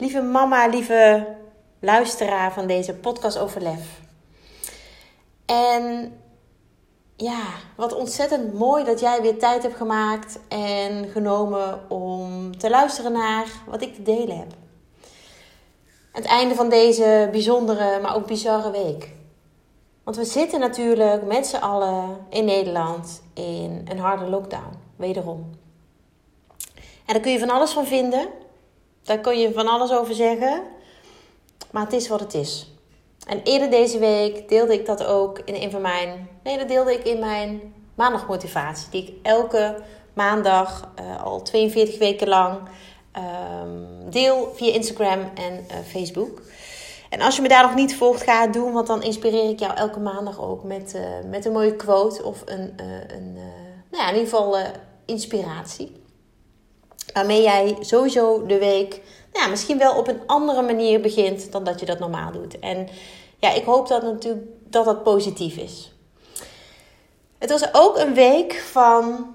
Lieve mama, lieve luisteraar van deze podcast over lef. En ja, wat ontzettend mooi dat jij weer tijd hebt gemaakt en genomen om te luisteren naar wat ik te delen heb. Het einde van deze bijzondere, maar ook bizarre week. Want we zitten natuurlijk met z'n allen in Nederland in een harde lockdown, wederom. En daar kun je van alles van vinden. Daar kun je van alles over zeggen. Maar het is wat het is. En eerder deze week deelde ik dat ook in een van mijn. Nee, dat deelde ik in mijn maandagmotivatie. Die ik elke maandag uh, al 42 weken lang um, deel via Instagram en uh, Facebook. En als je me daar nog niet volgt, ga het doen. Want dan inspireer ik jou elke maandag ook met, uh, met een mooie quote of een, een nou ja, in ieder geval inspiratie. Waarmee jij sowieso de week nou ja, misschien wel op een andere manier begint dan dat je dat normaal doet. En ja, ik hoop dat natuurlijk dat dat positief is. Het was ook een week van,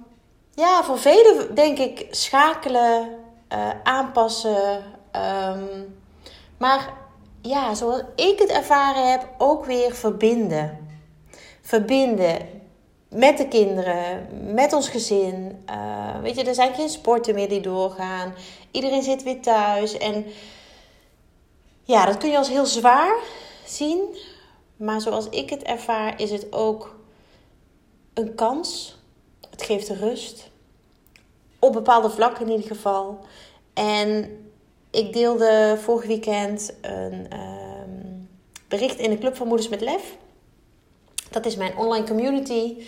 ja, voor velen denk ik schakelen, uh, aanpassen. Um, maar ja, zoals ik het ervaren heb, ook weer verbinden. Verbinden met de kinderen, met ons gezin. Uh, weet je, er zijn geen sporten meer die doorgaan. Iedereen zit weer thuis. En ja, dat kun je als heel zwaar zien. Maar zoals ik het ervaar, is het ook een kans. Het geeft rust. Op bepaalde vlakken in ieder geval. En ik deelde vorig weekend een um, bericht in de Club van Moeders met Lef. Dat is mijn online community.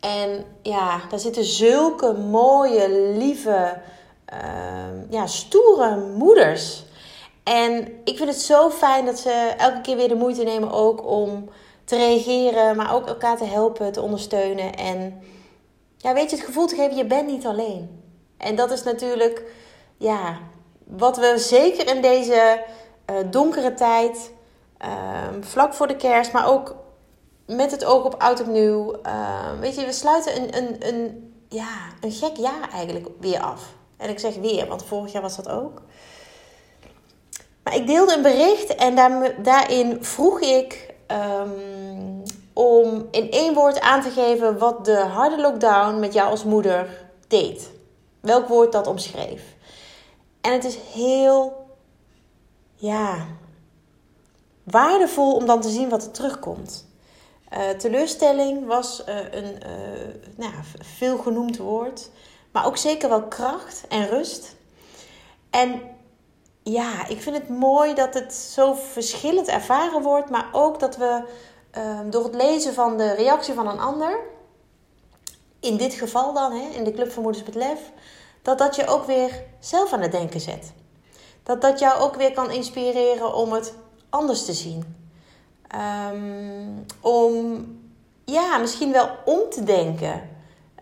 En ja, daar zitten zulke mooie, lieve, uh, ja, stoere moeders. En ik vind het zo fijn dat ze elke keer weer de moeite nemen ook om te reageren, maar ook elkaar te helpen, te ondersteunen. En ja, weet je, het gevoel te geven, je bent niet alleen. En dat is natuurlijk, ja, wat we zeker in deze uh, donkere tijd, uh, vlak voor de kerst, maar ook met het oog op oud opnieuw. Uh, weet je, we sluiten een, een, een, ja, een gek jaar eigenlijk weer af. En ik zeg weer, want vorig jaar was dat ook. Maar ik deelde een bericht en daar, daarin vroeg ik um, om in één woord aan te geven wat de harde lockdown met jou als moeder deed. Welk woord dat omschreef. En het is heel, ja, waardevol om dan te zien wat er terugkomt. Uh, teleurstelling was uh, een uh, nou, veel genoemd woord. Maar ook zeker wel kracht en rust. En ja, ik vind het mooi dat het zo verschillend ervaren wordt. Maar ook dat we ehm, door het lezen van de reactie van een ander. In dit geval dan, hè, in de Club van Moeders met Lef. Dat dat je ook weer zelf aan het denken zet. Dat dat jou ook weer kan inspireren om het anders te zien. Um, om ja, misschien wel om te denken.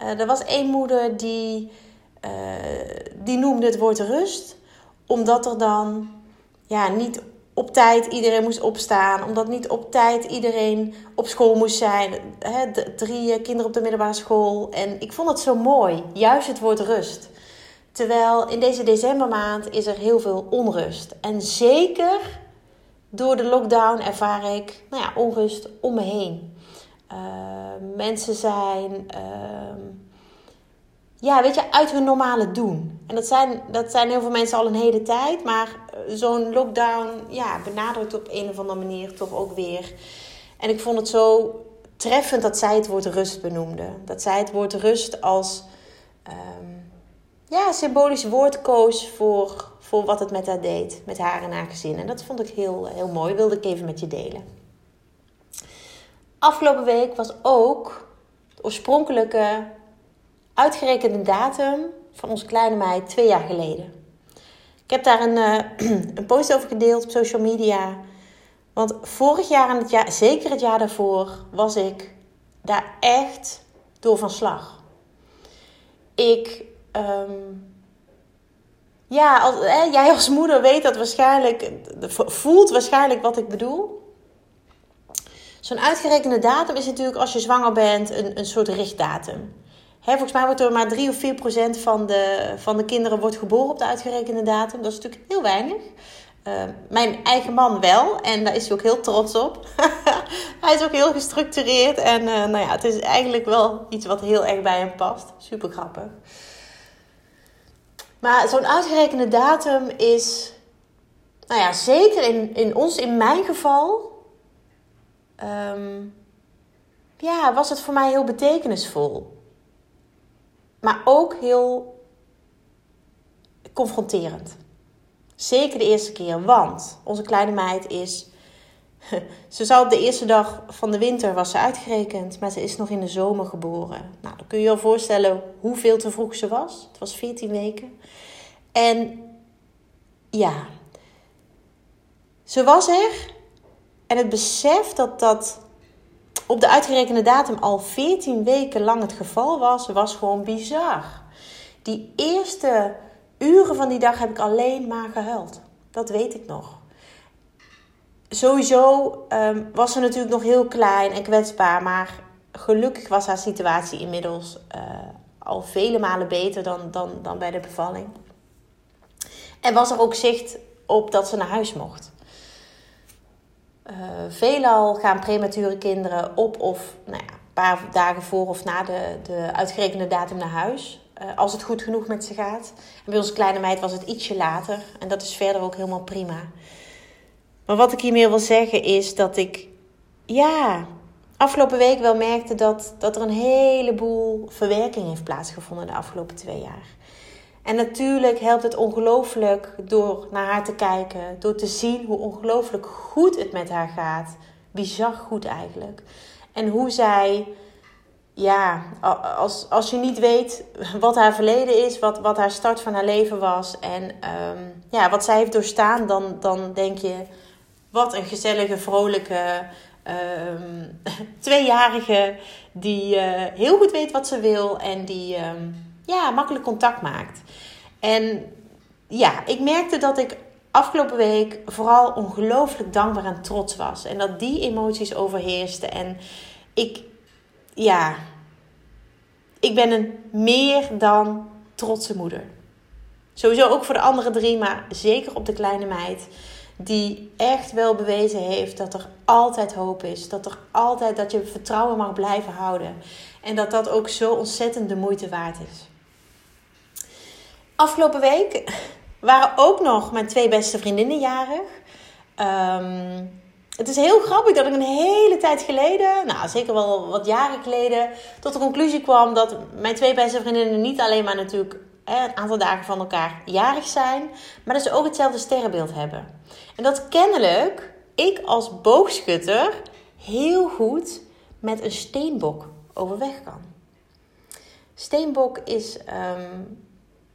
Uh, er was één moeder die, uh, die noemde het woord rust, omdat er dan ja, niet op tijd iedereen moest opstaan, omdat niet op tijd iedereen op school moest zijn. Drie kinderen op de middelbare school. En ik vond het zo mooi, juist het woord rust. Terwijl in deze decembermaand is er heel veel onrust. En zeker door de lockdown ervaar ik nou ja, onrust om me heen. Uh, mensen zijn, uh, ja, weet je, uit hun normale doen. En dat zijn, dat zijn heel veel mensen al een hele tijd. Maar eh, zo'n lockdown ja, benadrukt op een of andere manier toch ook weer. En ik vond het zo treffend dat zij het woord rust benoemde. Dat zij het woord rust als um, ja, symbolisch woord koos voor voor wat het met haar deed, met haar en haar gezin. En dat vond ik heel, heel mooi, wilde ik even met je delen. Afgelopen week was ook de oorspronkelijke uitgerekende datum van onze kleine meid twee jaar geleden. Ik heb daar een, uh, een post over gedeeld op social media. Want vorig jaar en het jaar, zeker het jaar daarvoor, was ik daar echt door van slag. Ik, um, ja, hè, jij als moeder weet dat waarschijnlijk, voelt waarschijnlijk wat ik bedoel. Zo'n uitgerekende datum is natuurlijk als je zwanger bent een, een soort richtdatum. Hè, volgens mij wordt er maar 3 of 4 procent van de, van de kinderen wordt geboren op de uitgerekende datum. Dat is natuurlijk heel weinig. Uh, mijn eigen man wel. En daar is hij ook heel trots op. hij is ook heel gestructureerd. En uh, nou ja, het is eigenlijk wel iets wat heel erg bij hem past. Super grappig. Maar zo'n uitgerekende datum is, nou ja, zeker in, in ons, in mijn geval, um, ja, was het voor mij heel betekenisvol. Maar ook heel confronterend. Zeker de eerste keer, want onze kleine meid is. Ze zou op de eerste dag van de winter was ze uitgerekend, maar ze is nog in de zomer geboren. Nou, dan kun je je al voorstellen hoeveel te vroeg ze was. Het was 14 weken. En ja, ze was er. En het besef dat dat op de uitgerekende datum al 14 weken lang het geval was, was gewoon bizar. Die eerste uren van die dag heb ik alleen maar gehuild. Dat weet ik nog. Sowieso um, was ze natuurlijk nog heel klein en kwetsbaar, maar gelukkig was haar situatie inmiddels uh, al vele malen beter dan, dan, dan bij de bevalling. En was er ook zicht op dat ze naar huis mocht. Uh, veelal gaan premature kinderen op of nou ja, een paar dagen voor of na de, de uitgerekende datum naar huis. Uh, als het goed genoeg met ze gaat. En bij onze kleine meid was het ietsje later. En dat is verder ook helemaal prima. Maar wat ik hiermee wil zeggen is dat ik, ja, afgelopen week wel merkte dat, dat er een heleboel verwerking heeft plaatsgevonden de afgelopen twee jaar. En natuurlijk helpt het ongelooflijk door naar haar te kijken, door te zien hoe ongelooflijk goed het met haar gaat. Bizar goed eigenlijk. En hoe zij, ja, als, als je niet weet wat haar verleden is, wat, wat haar start van haar leven was en um, ja, wat zij heeft doorstaan, dan, dan denk je, wat een gezellige, vrolijke, um, tweejarige die uh, heel goed weet wat ze wil en die um, ja, makkelijk contact maakt. En ja, ik merkte dat ik afgelopen week vooral ongelooflijk dankbaar en trots was. En dat die emoties overheersten. En ik, ja, ik ben een meer dan trotse moeder. Sowieso ook voor de andere drie, maar zeker op de kleine meid. Die echt wel bewezen heeft dat er altijd hoop is. Dat er altijd dat je vertrouwen mag blijven houden. En dat dat ook zo ontzettend de moeite waard is. Afgelopen week waren ook nog mijn twee beste vriendinnen jarig. Ehm, het is heel grappig dat ik een hele tijd geleden, nou zeker wel wat jaren geleden, tot de conclusie kwam dat mijn twee beste vriendinnen niet alleen maar natuurlijk een aantal dagen van elkaar jarig zijn, maar dat ze ook hetzelfde sterrenbeeld hebben. En dat kennelijk ik als boogschutter heel goed met een steenbok overweg kan. Steenbok is ehm,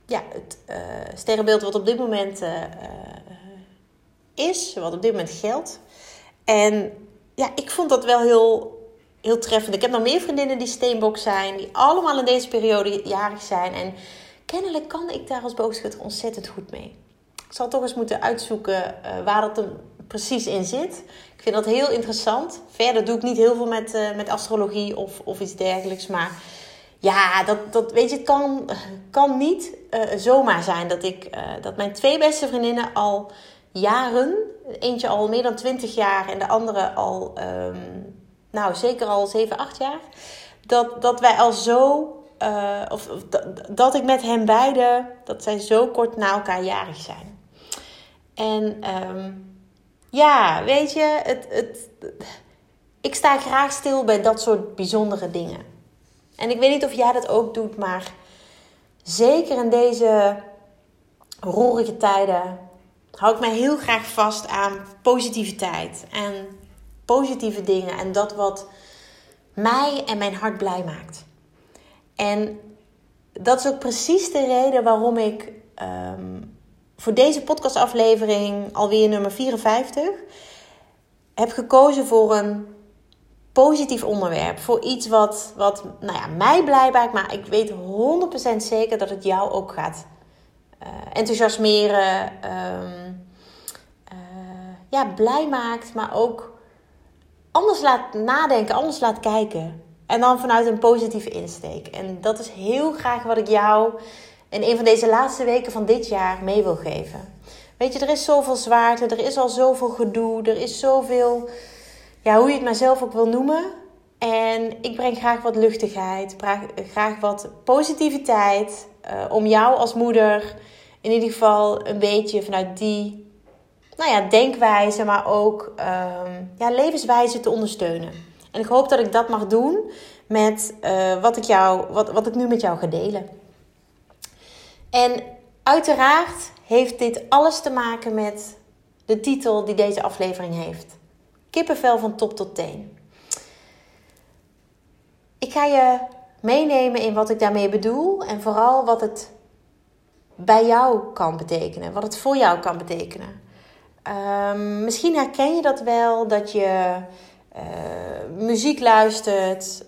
ja, het uh, sterrenbeeld wat op dit moment uh, is, wat op dit moment geldt. En ja, ik vond dat wel heel, heel treffend. Ik heb nog meer vriendinnen die steenbok zijn, die allemaal in deze periode jarig zijn. En kennelijk kan ik daar als boogschutter ontzettend goed mee. Ik zal toch eens moeten uitzoeken waar dat er precies in zit. Ik vind dat heel interessant. Verder doe ik niet heel veel met, met astrologie of, of iets dergelijks, maar ja, dat, dat weet je, het kan, kan niet zomaar zijn dat ik dat mijn twee beste vriendinnen al jaren, eentje al meer dan 20 jaar en de andere al, um, nou zeker al 7, 8 jaar, dat, dat wij al zo, uh, of, dat, ik met hen beiden, dat zij zo kort na elkaar jarig zijn. En um, ja, weet je, het, het, ik sta graag stil bij dat soort bijzondere dingen. En ik weet niet of jij dat ook doet, maar zeker in deze roerige tijden hou ik mij heel graag vast aan positiviteit en positieve dingen en dat wat mij en mijn hart blij maakt. En dat is ook precies de reden waarom ik um, voor deze podcastaflevering, alweer nummer 54, heb gekozen voor een positief onderwerp. Voor iets wat, wat nou ja, mij blij maakt, maar ik weet 100% zeker dat het jou ook gaat uh, enthousiasmeren. Um, ja, blij maakt, maar ook anders laat nadenken, anders laat kijken. En dan vanuit een positieve insteek. En dat is heel graag wat ik jou in een van deze laatste weken van dit jaar mee wil geven. Weet je, er is zoveel zwaarte, er is al zoveel gedoe, er is zoveel, ja, hoe je het maar zelf ook wil noemen. En ik breng graag wat luchtigheid, graag wat positiviteit. Uh, om jou als moeder in ieder geval een beetje vanuit die nou ja, denkwijze, maar ook um, ja, levenswijze te ondersteunen. En ik hoop dat ik dat mag doen met uh, wat, ik jou, wat, wat ik nu met jou ga delen. En uiteraard heeft dit alles te maken met de titel die deze aflevering heeft: Kippenvel van top tot teen. Ik ga je meenemen in wat ik daarmee bedoel en vooral wat het bij jou kan betekenen, wat het voor jou kan betekenen. Um, misschien herken je dat wel, dat je uh, muziek luistert,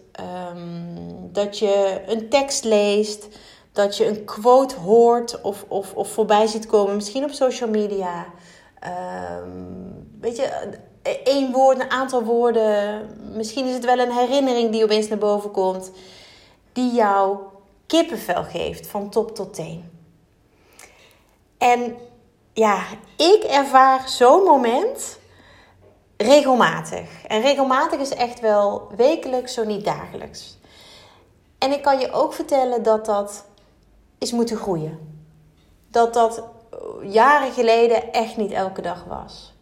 um, dat je een tekst leest, dat je een quote hoort of, of, of voorbij ziet komen, misschien op social media. Um, weet je, één woord, een aantal woorden, misschien is het wel een herinnering die opeens naar boven komt, die jou kippenvel geeft van top tot teen. En ja, ik ervaar zo'n moment regelmatig. En regelmatig is echt wel wekelijks, zo niet dagelijks. En ik kan je ook vertellen dat dat is moeten groeien. Dat dat jaren geleden echt niet elke dag was.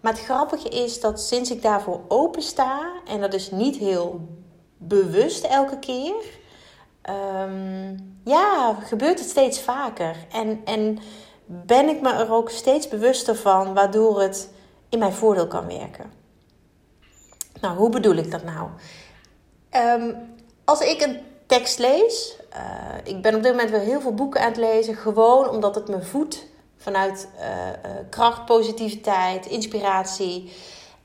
Maar het grappige is dat sinds ik daarvoor open sta, en dat is niet heel bewust elke keer, um, ja, gebeurt het steeds vaker. En, en ben ik me er ook steeds bewuster van, waardoor het in mijn voordeel kan werken. Nou, hoe bedoel ik dat nou? Um, als ik een tekst lees, uh, ik ben op dit moment weer heel veel boeken aan het lezen, gewoon omdat het me voedt vanuit uh, uh, kracht, positiviteit, inspiratie.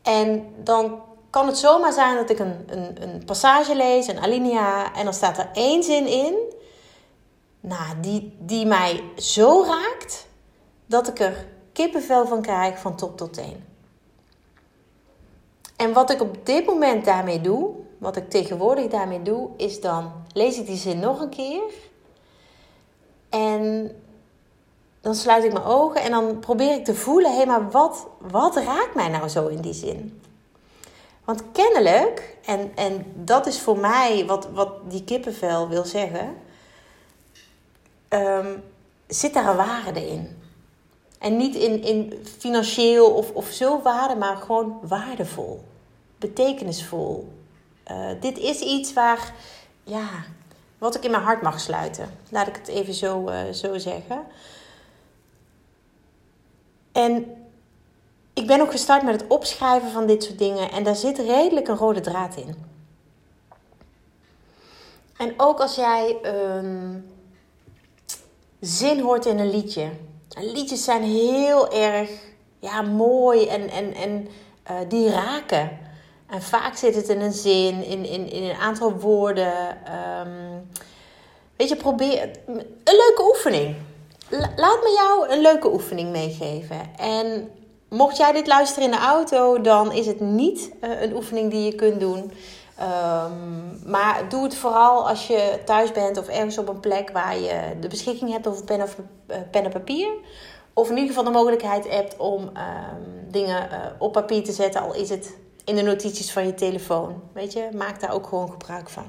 En dan kan het zomaar zijn dat ik een, een, een passage lees, een alinea, en dan staat er één zin in, nou, die, die mij zo raakt dat ik er kippenvel van krijg van top tot teen. En wat ik op dit moment daarmee doe, wat ik tegenwoordig daarmee doe, is dan lees ik die zin nog een keer. En dan sluit ik mijn ogen en dan probeer ik te voelen: hé, hey, maar wat, wat raakt mij nou zo in die zin? Want kennelijk, en, en dat is voor mij wat, wat die kippenvel wil zeggen, um, zit daar een waarde in. En niet in, in financieel of, of zo waarde, maar gewoon waardevol, betekenisvol. Uh, dit is iets waar, ja, wat ik in mijn hart mag sluiten. Laat ik het even zo, uh, zo zeggen. En ik ben ook gestart met het opschrijven van dit soort dingen. En daar zit redelijk een rode draad in. En ook als jij een zin hoort in een liedje liedjes zijn heel erg ja, mooi en, en, en uh, die raken. En vaak zit het in een zin, in, in, in een aantal woorden. Um, weet je, probeer een leuke oefening. Laat me jou een leuke oefening meegeven. En mocht jij dit luisteren in de auto, dan is het niet uh, een oefening die je kunt doen. Um, maar doe het vooral als je thuis bent of ergens op een plek waar je de beschikking hebt over pen, of, uh, pen en papier. Of in ieder geval de mogelijkheid hebt om um, dingen uh, op papier te zetten, al is het in de notities van je telefoon. Weet je, maak daar ook gewoon gebruik van.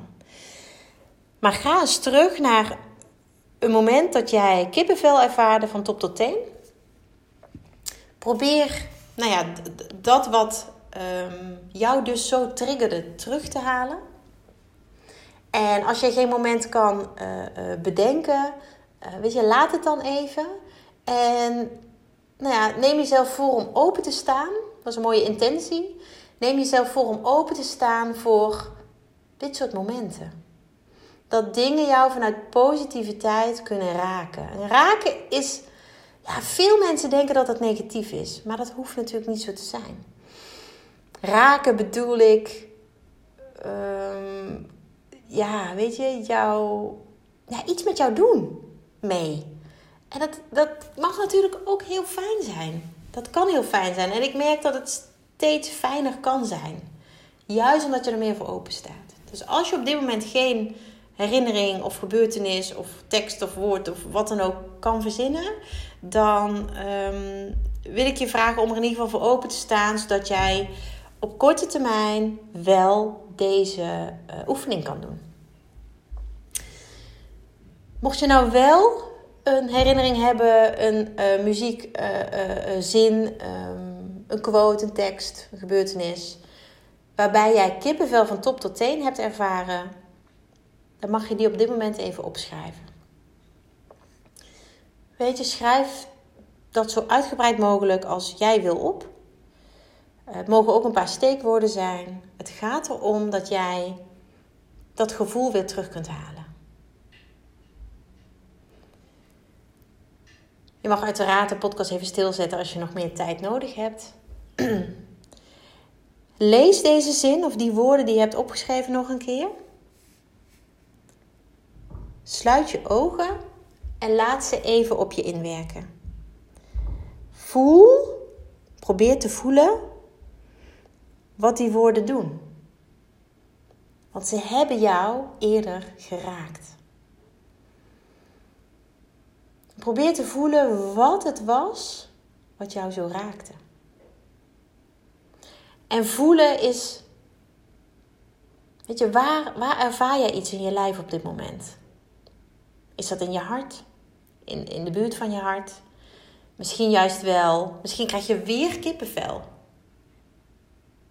Maar ga eens terug naar een moment dat jij kippenvel ervaarde van top tot teen. Probeer, nou ja, dat wat um, jou dus zo triggerde terug te halen. En als je geen moment kan uh, uh, bedenken, uh, weet je, laat het dan even. En nou ja, neem jezelf voor om open te staan. Dat is een mooie intentie. Neem jezelf voor om open te staan voor dit soort momenten. Dat dingen jou vanuit positiviteit kunnen raken. En raken is, Ja, veel mensen denken dat het negatief is, maar dat hoeft natuurlijk niet zo te zijn. Raken bedoel ik, ehm, ja, weet je, jou, ja, iets met jou doen mee. En dat, dat mag natuurlijk ook heel fijn zijn. Dat kan heel fijn zijn. En ik merk dat het steeds fijner kan zijn. Juist omdat je er meer voor open staat. Dus als je op dit moment geen herinnering of gebeurtenis of tekst of woord of wat dan ook kan verzinnen, dan ehm, wil ik je vragen om er in ieder geval voor open te staan, zodat jij op korte termijn wel deze uh, oefening kan doen. Mocht je nou wel een herinnering hebben, een uh, muziekzin, uh, um, een quote, een tekst, een gebeurtenis, waarbij jij kippenvel van top tot teen hebt ervaren, dan mag je die op dit moment even opschrijven. Weet je, schrijf dat zo uitgebreid mogelijk als jij wil op. Het mogen ook een paar steekwoorden zijn. Het gaat erom dat jij dat gevoel weer terug kunt halen. Je mag uiteraard de podcast even stilzetten als je nog meer tijd nodig hebt. Lees deze zin of die woorden die je hebt opgeschreven nog een keer. Sluit je ogen en laat ze even op je inwerken. Voel, probeer te voelen wat die woorden doen. Want ze hebben jou eerder geraakt. Probeer te voelen wat het was wat jou zo raakte. En voelen is. Weet je, waar, waar ervaar jij iets in je lijf op dit moment? Is dat in je hart? In, in de buurt van je hart? Misschien juist wel. Misschien krijg je weer kippenvel.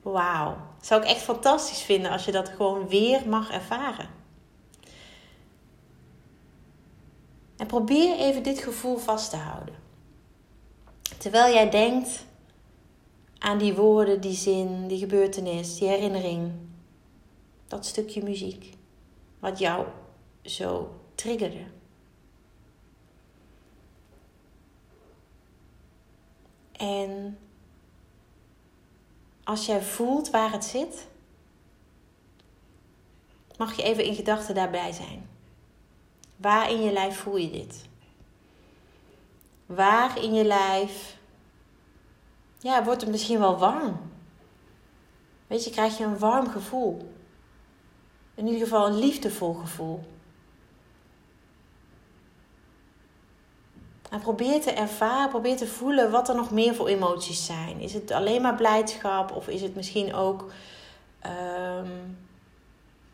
Wauw. Zou ik echt fantastisch vinden als je dat gewoon weer mag ervaren. En probeer even dit gevoel vast te houden. Terwijl jij denkt aan die woorden, die zin, die gebeurtenis, die herinnering. Dat stukje muziek. Wat jou zo triggerde. En als jij voelt waar het zit, mag je even in gedachten daarbij zijn. Waar in je lijf voel je dit? Waar in je lijf ja, wordt het misschien wel warm? Weet je, krijg je een warm gevoel. In ieder geval een liefdevol gevoel. En probeer te ervaren, probeer te voelen wat er nog meer voor emoties zijn. Is het alleen maar blijdschap of is het misschien ook um,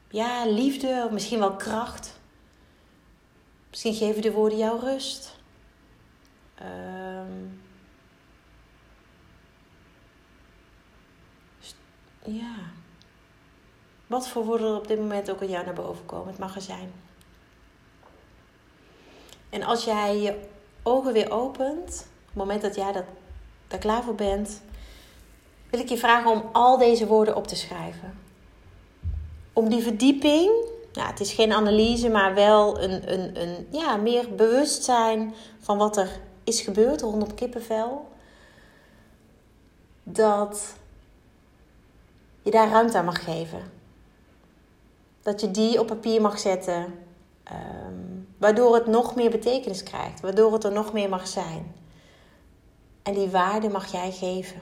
ja, liefde of misschien wel kracht? Misschien geven de woorden jou rust. Um, ja. Wat voor woorden op dit moment ook aan jou naar boven komen. Het mag er zijn. En als jij je ogen weer opent, op het moment dat jij dat, daar klaar voor bent, wil ik je vragen om al deze woorden op te schrijven. Om die verdieping ja, het is geen analyse, maar wel een, een, een ja, meer bewustzijn van wat er is gebeurd rondom kippenvel. Dat je daar ruimte aan mag geven. Dat je die op papier mag zetten. Um, waardoor het nog meer betekenis krijgt. Waardoor het er nog meer mag zijn. En die waarde mag jij geven.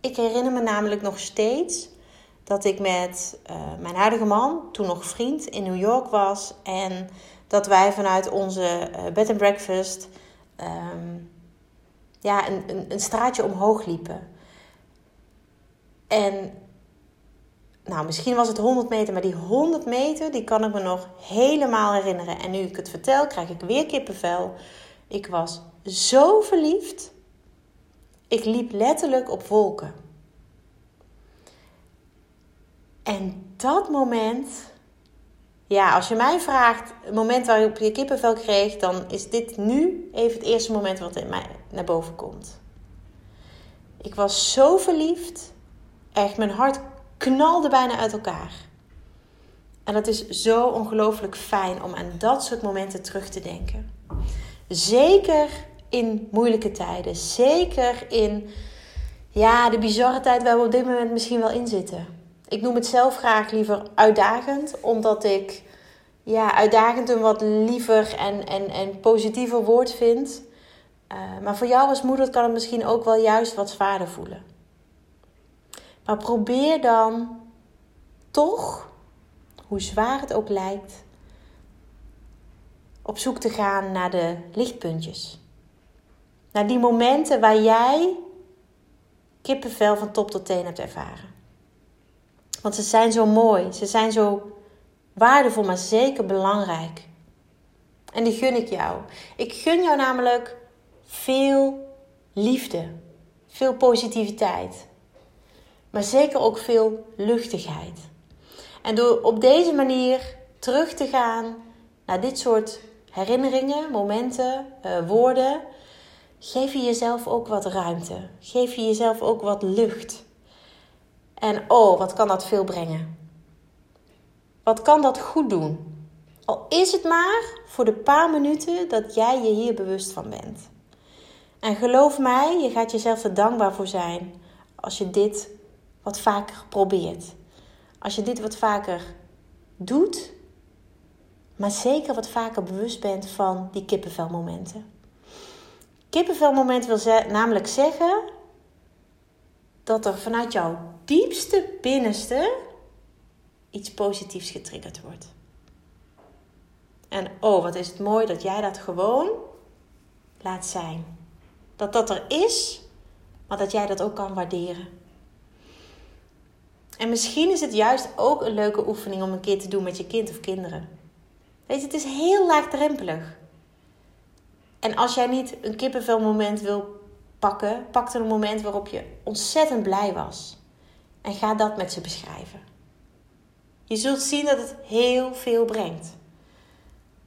Ik herinner me namelijk nog steeds dat ik met uh, mijn huidige man, toen nog vriend, in New York was. En dat wij vanuit onze uh, bed and breakfast um, ja, een, een, een, straatje omhoog liepen. En nou, misschien was het 100 meter, maar die 100 meter, die kan ik me nog helemaal herinneren. En nu ik het vertel, krijg ik weer kippenvel. Ik was zo verliefd. Ik liep letterlijk op wolken. En dat moment, ja, als je mij vraagt, het moment waarop je kippenvel kreeg, dan is dit nu even het eerste moment wat in mij naar boven komt. Ik was zo verliefd, echt mijn hart knalde bijna uit elkaar. En dat is zo ongelooflijk fijn om aan dat soort momenten terug te denken. Zeker in moeilijke tijden. Zeker in ja, de bizarre tijd waar we op dit moment misschien wel in zitten. Ik noem het zelf graag liever uitdagend, omdat ik ja, uitdagend een wat liever en, en, en positiever woord vind. Uh, maar voor jou als moeder kan het misschien ook wel juist wat zwaarder voelen. Maar probeer dan toch, hoe zwaar het ook lijkt, op zoek te gaan naar de lichtpuntjes. Naar die momenten waar jij kippenvel van top tot teen hebt ervaren. Want ze zijn zo mooi, ze zijn zo waardevol, maar zeker belangrijk. En die gun ik jou. Ik gun jou namelijk veel liefde, veel positiviteit, maar zeker ook veel luchtigheid. En door op deze manier terug te gaan naar dit soort herinneringen, momenten, uh, woorden, geef je jezelf ook wat ruimte. Geef je jezelf ook wat lucht. En oh, wat kan dat veel brengen? Wat kan dat goed doen? Al is het maar voor de paar minuten dat jij je hier bewust van bent. En geloof mij, je gaat jezelf er dankbaar voor zijn als je dit wat vaker probeert. Als je dit wat vaker doet, maar zeker wat vaker bewust bent van die kippenvelmomenten. Kippenvelmoment wil namelijk zeggen dat er vanuit jouw diepste binnenste iets positiefs getriggerd wordt. En oh, wat is het mooi dat jij dat gewoon laat zijn. Dat dat er is, maar dat jij dat ook kan waarderen. En misschien is het juist ook een leuke oefening om een keer te doen met je kind of kinderen. Weet je, het is heel laagdrempelig. En als jij niet een kippenvelmoment wil pakken, pak een moment waarop je ontzettend blij was. En ga dat met ze beschrijven. Je zult zien dat het heel veel brengt.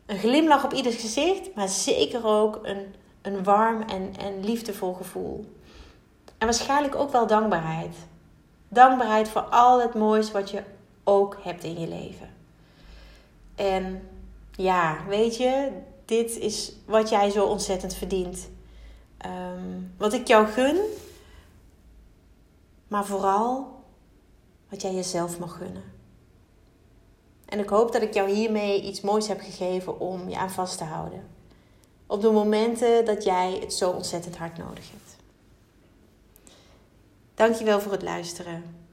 Een glimlach op ieders gezicht, maar zeker ook een, een warm en, en liefdevol gevoel. En waarschijnlijk ook wel dankbaarheid. Dankbaarheid voor al het moois wat je ook hebt in je leven. En ja, weet je, dit is wat jij zo ontzettend verdient. Ehm, wat ik jou gun, maar vooral wat jij jezelf mag gunnen. En ik hoop dat ik jou hiermee iets moois heb gegeven om je aan vast te houden. Op de momenten dat jij het zo ontzettend hard nodig hebt. Dankjewel voor het luisteren.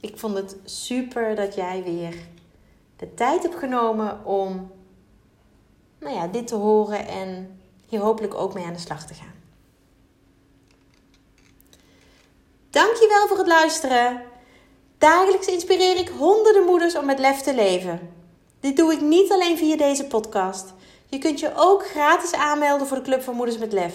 Ik vond het super dat jij weer de tijd hebt genomen om nou ja, dit te horen en hier hopelijk ook mee aan de slag te gaan. Dankjewel voor het luisteren. Dagelijks inspireer ik honderden moeders om met lef te leven. Dit doe ik niet alleen via deze podcast. Je kunt je ook gratis aanmelden voor de Club van Moeders met Lef.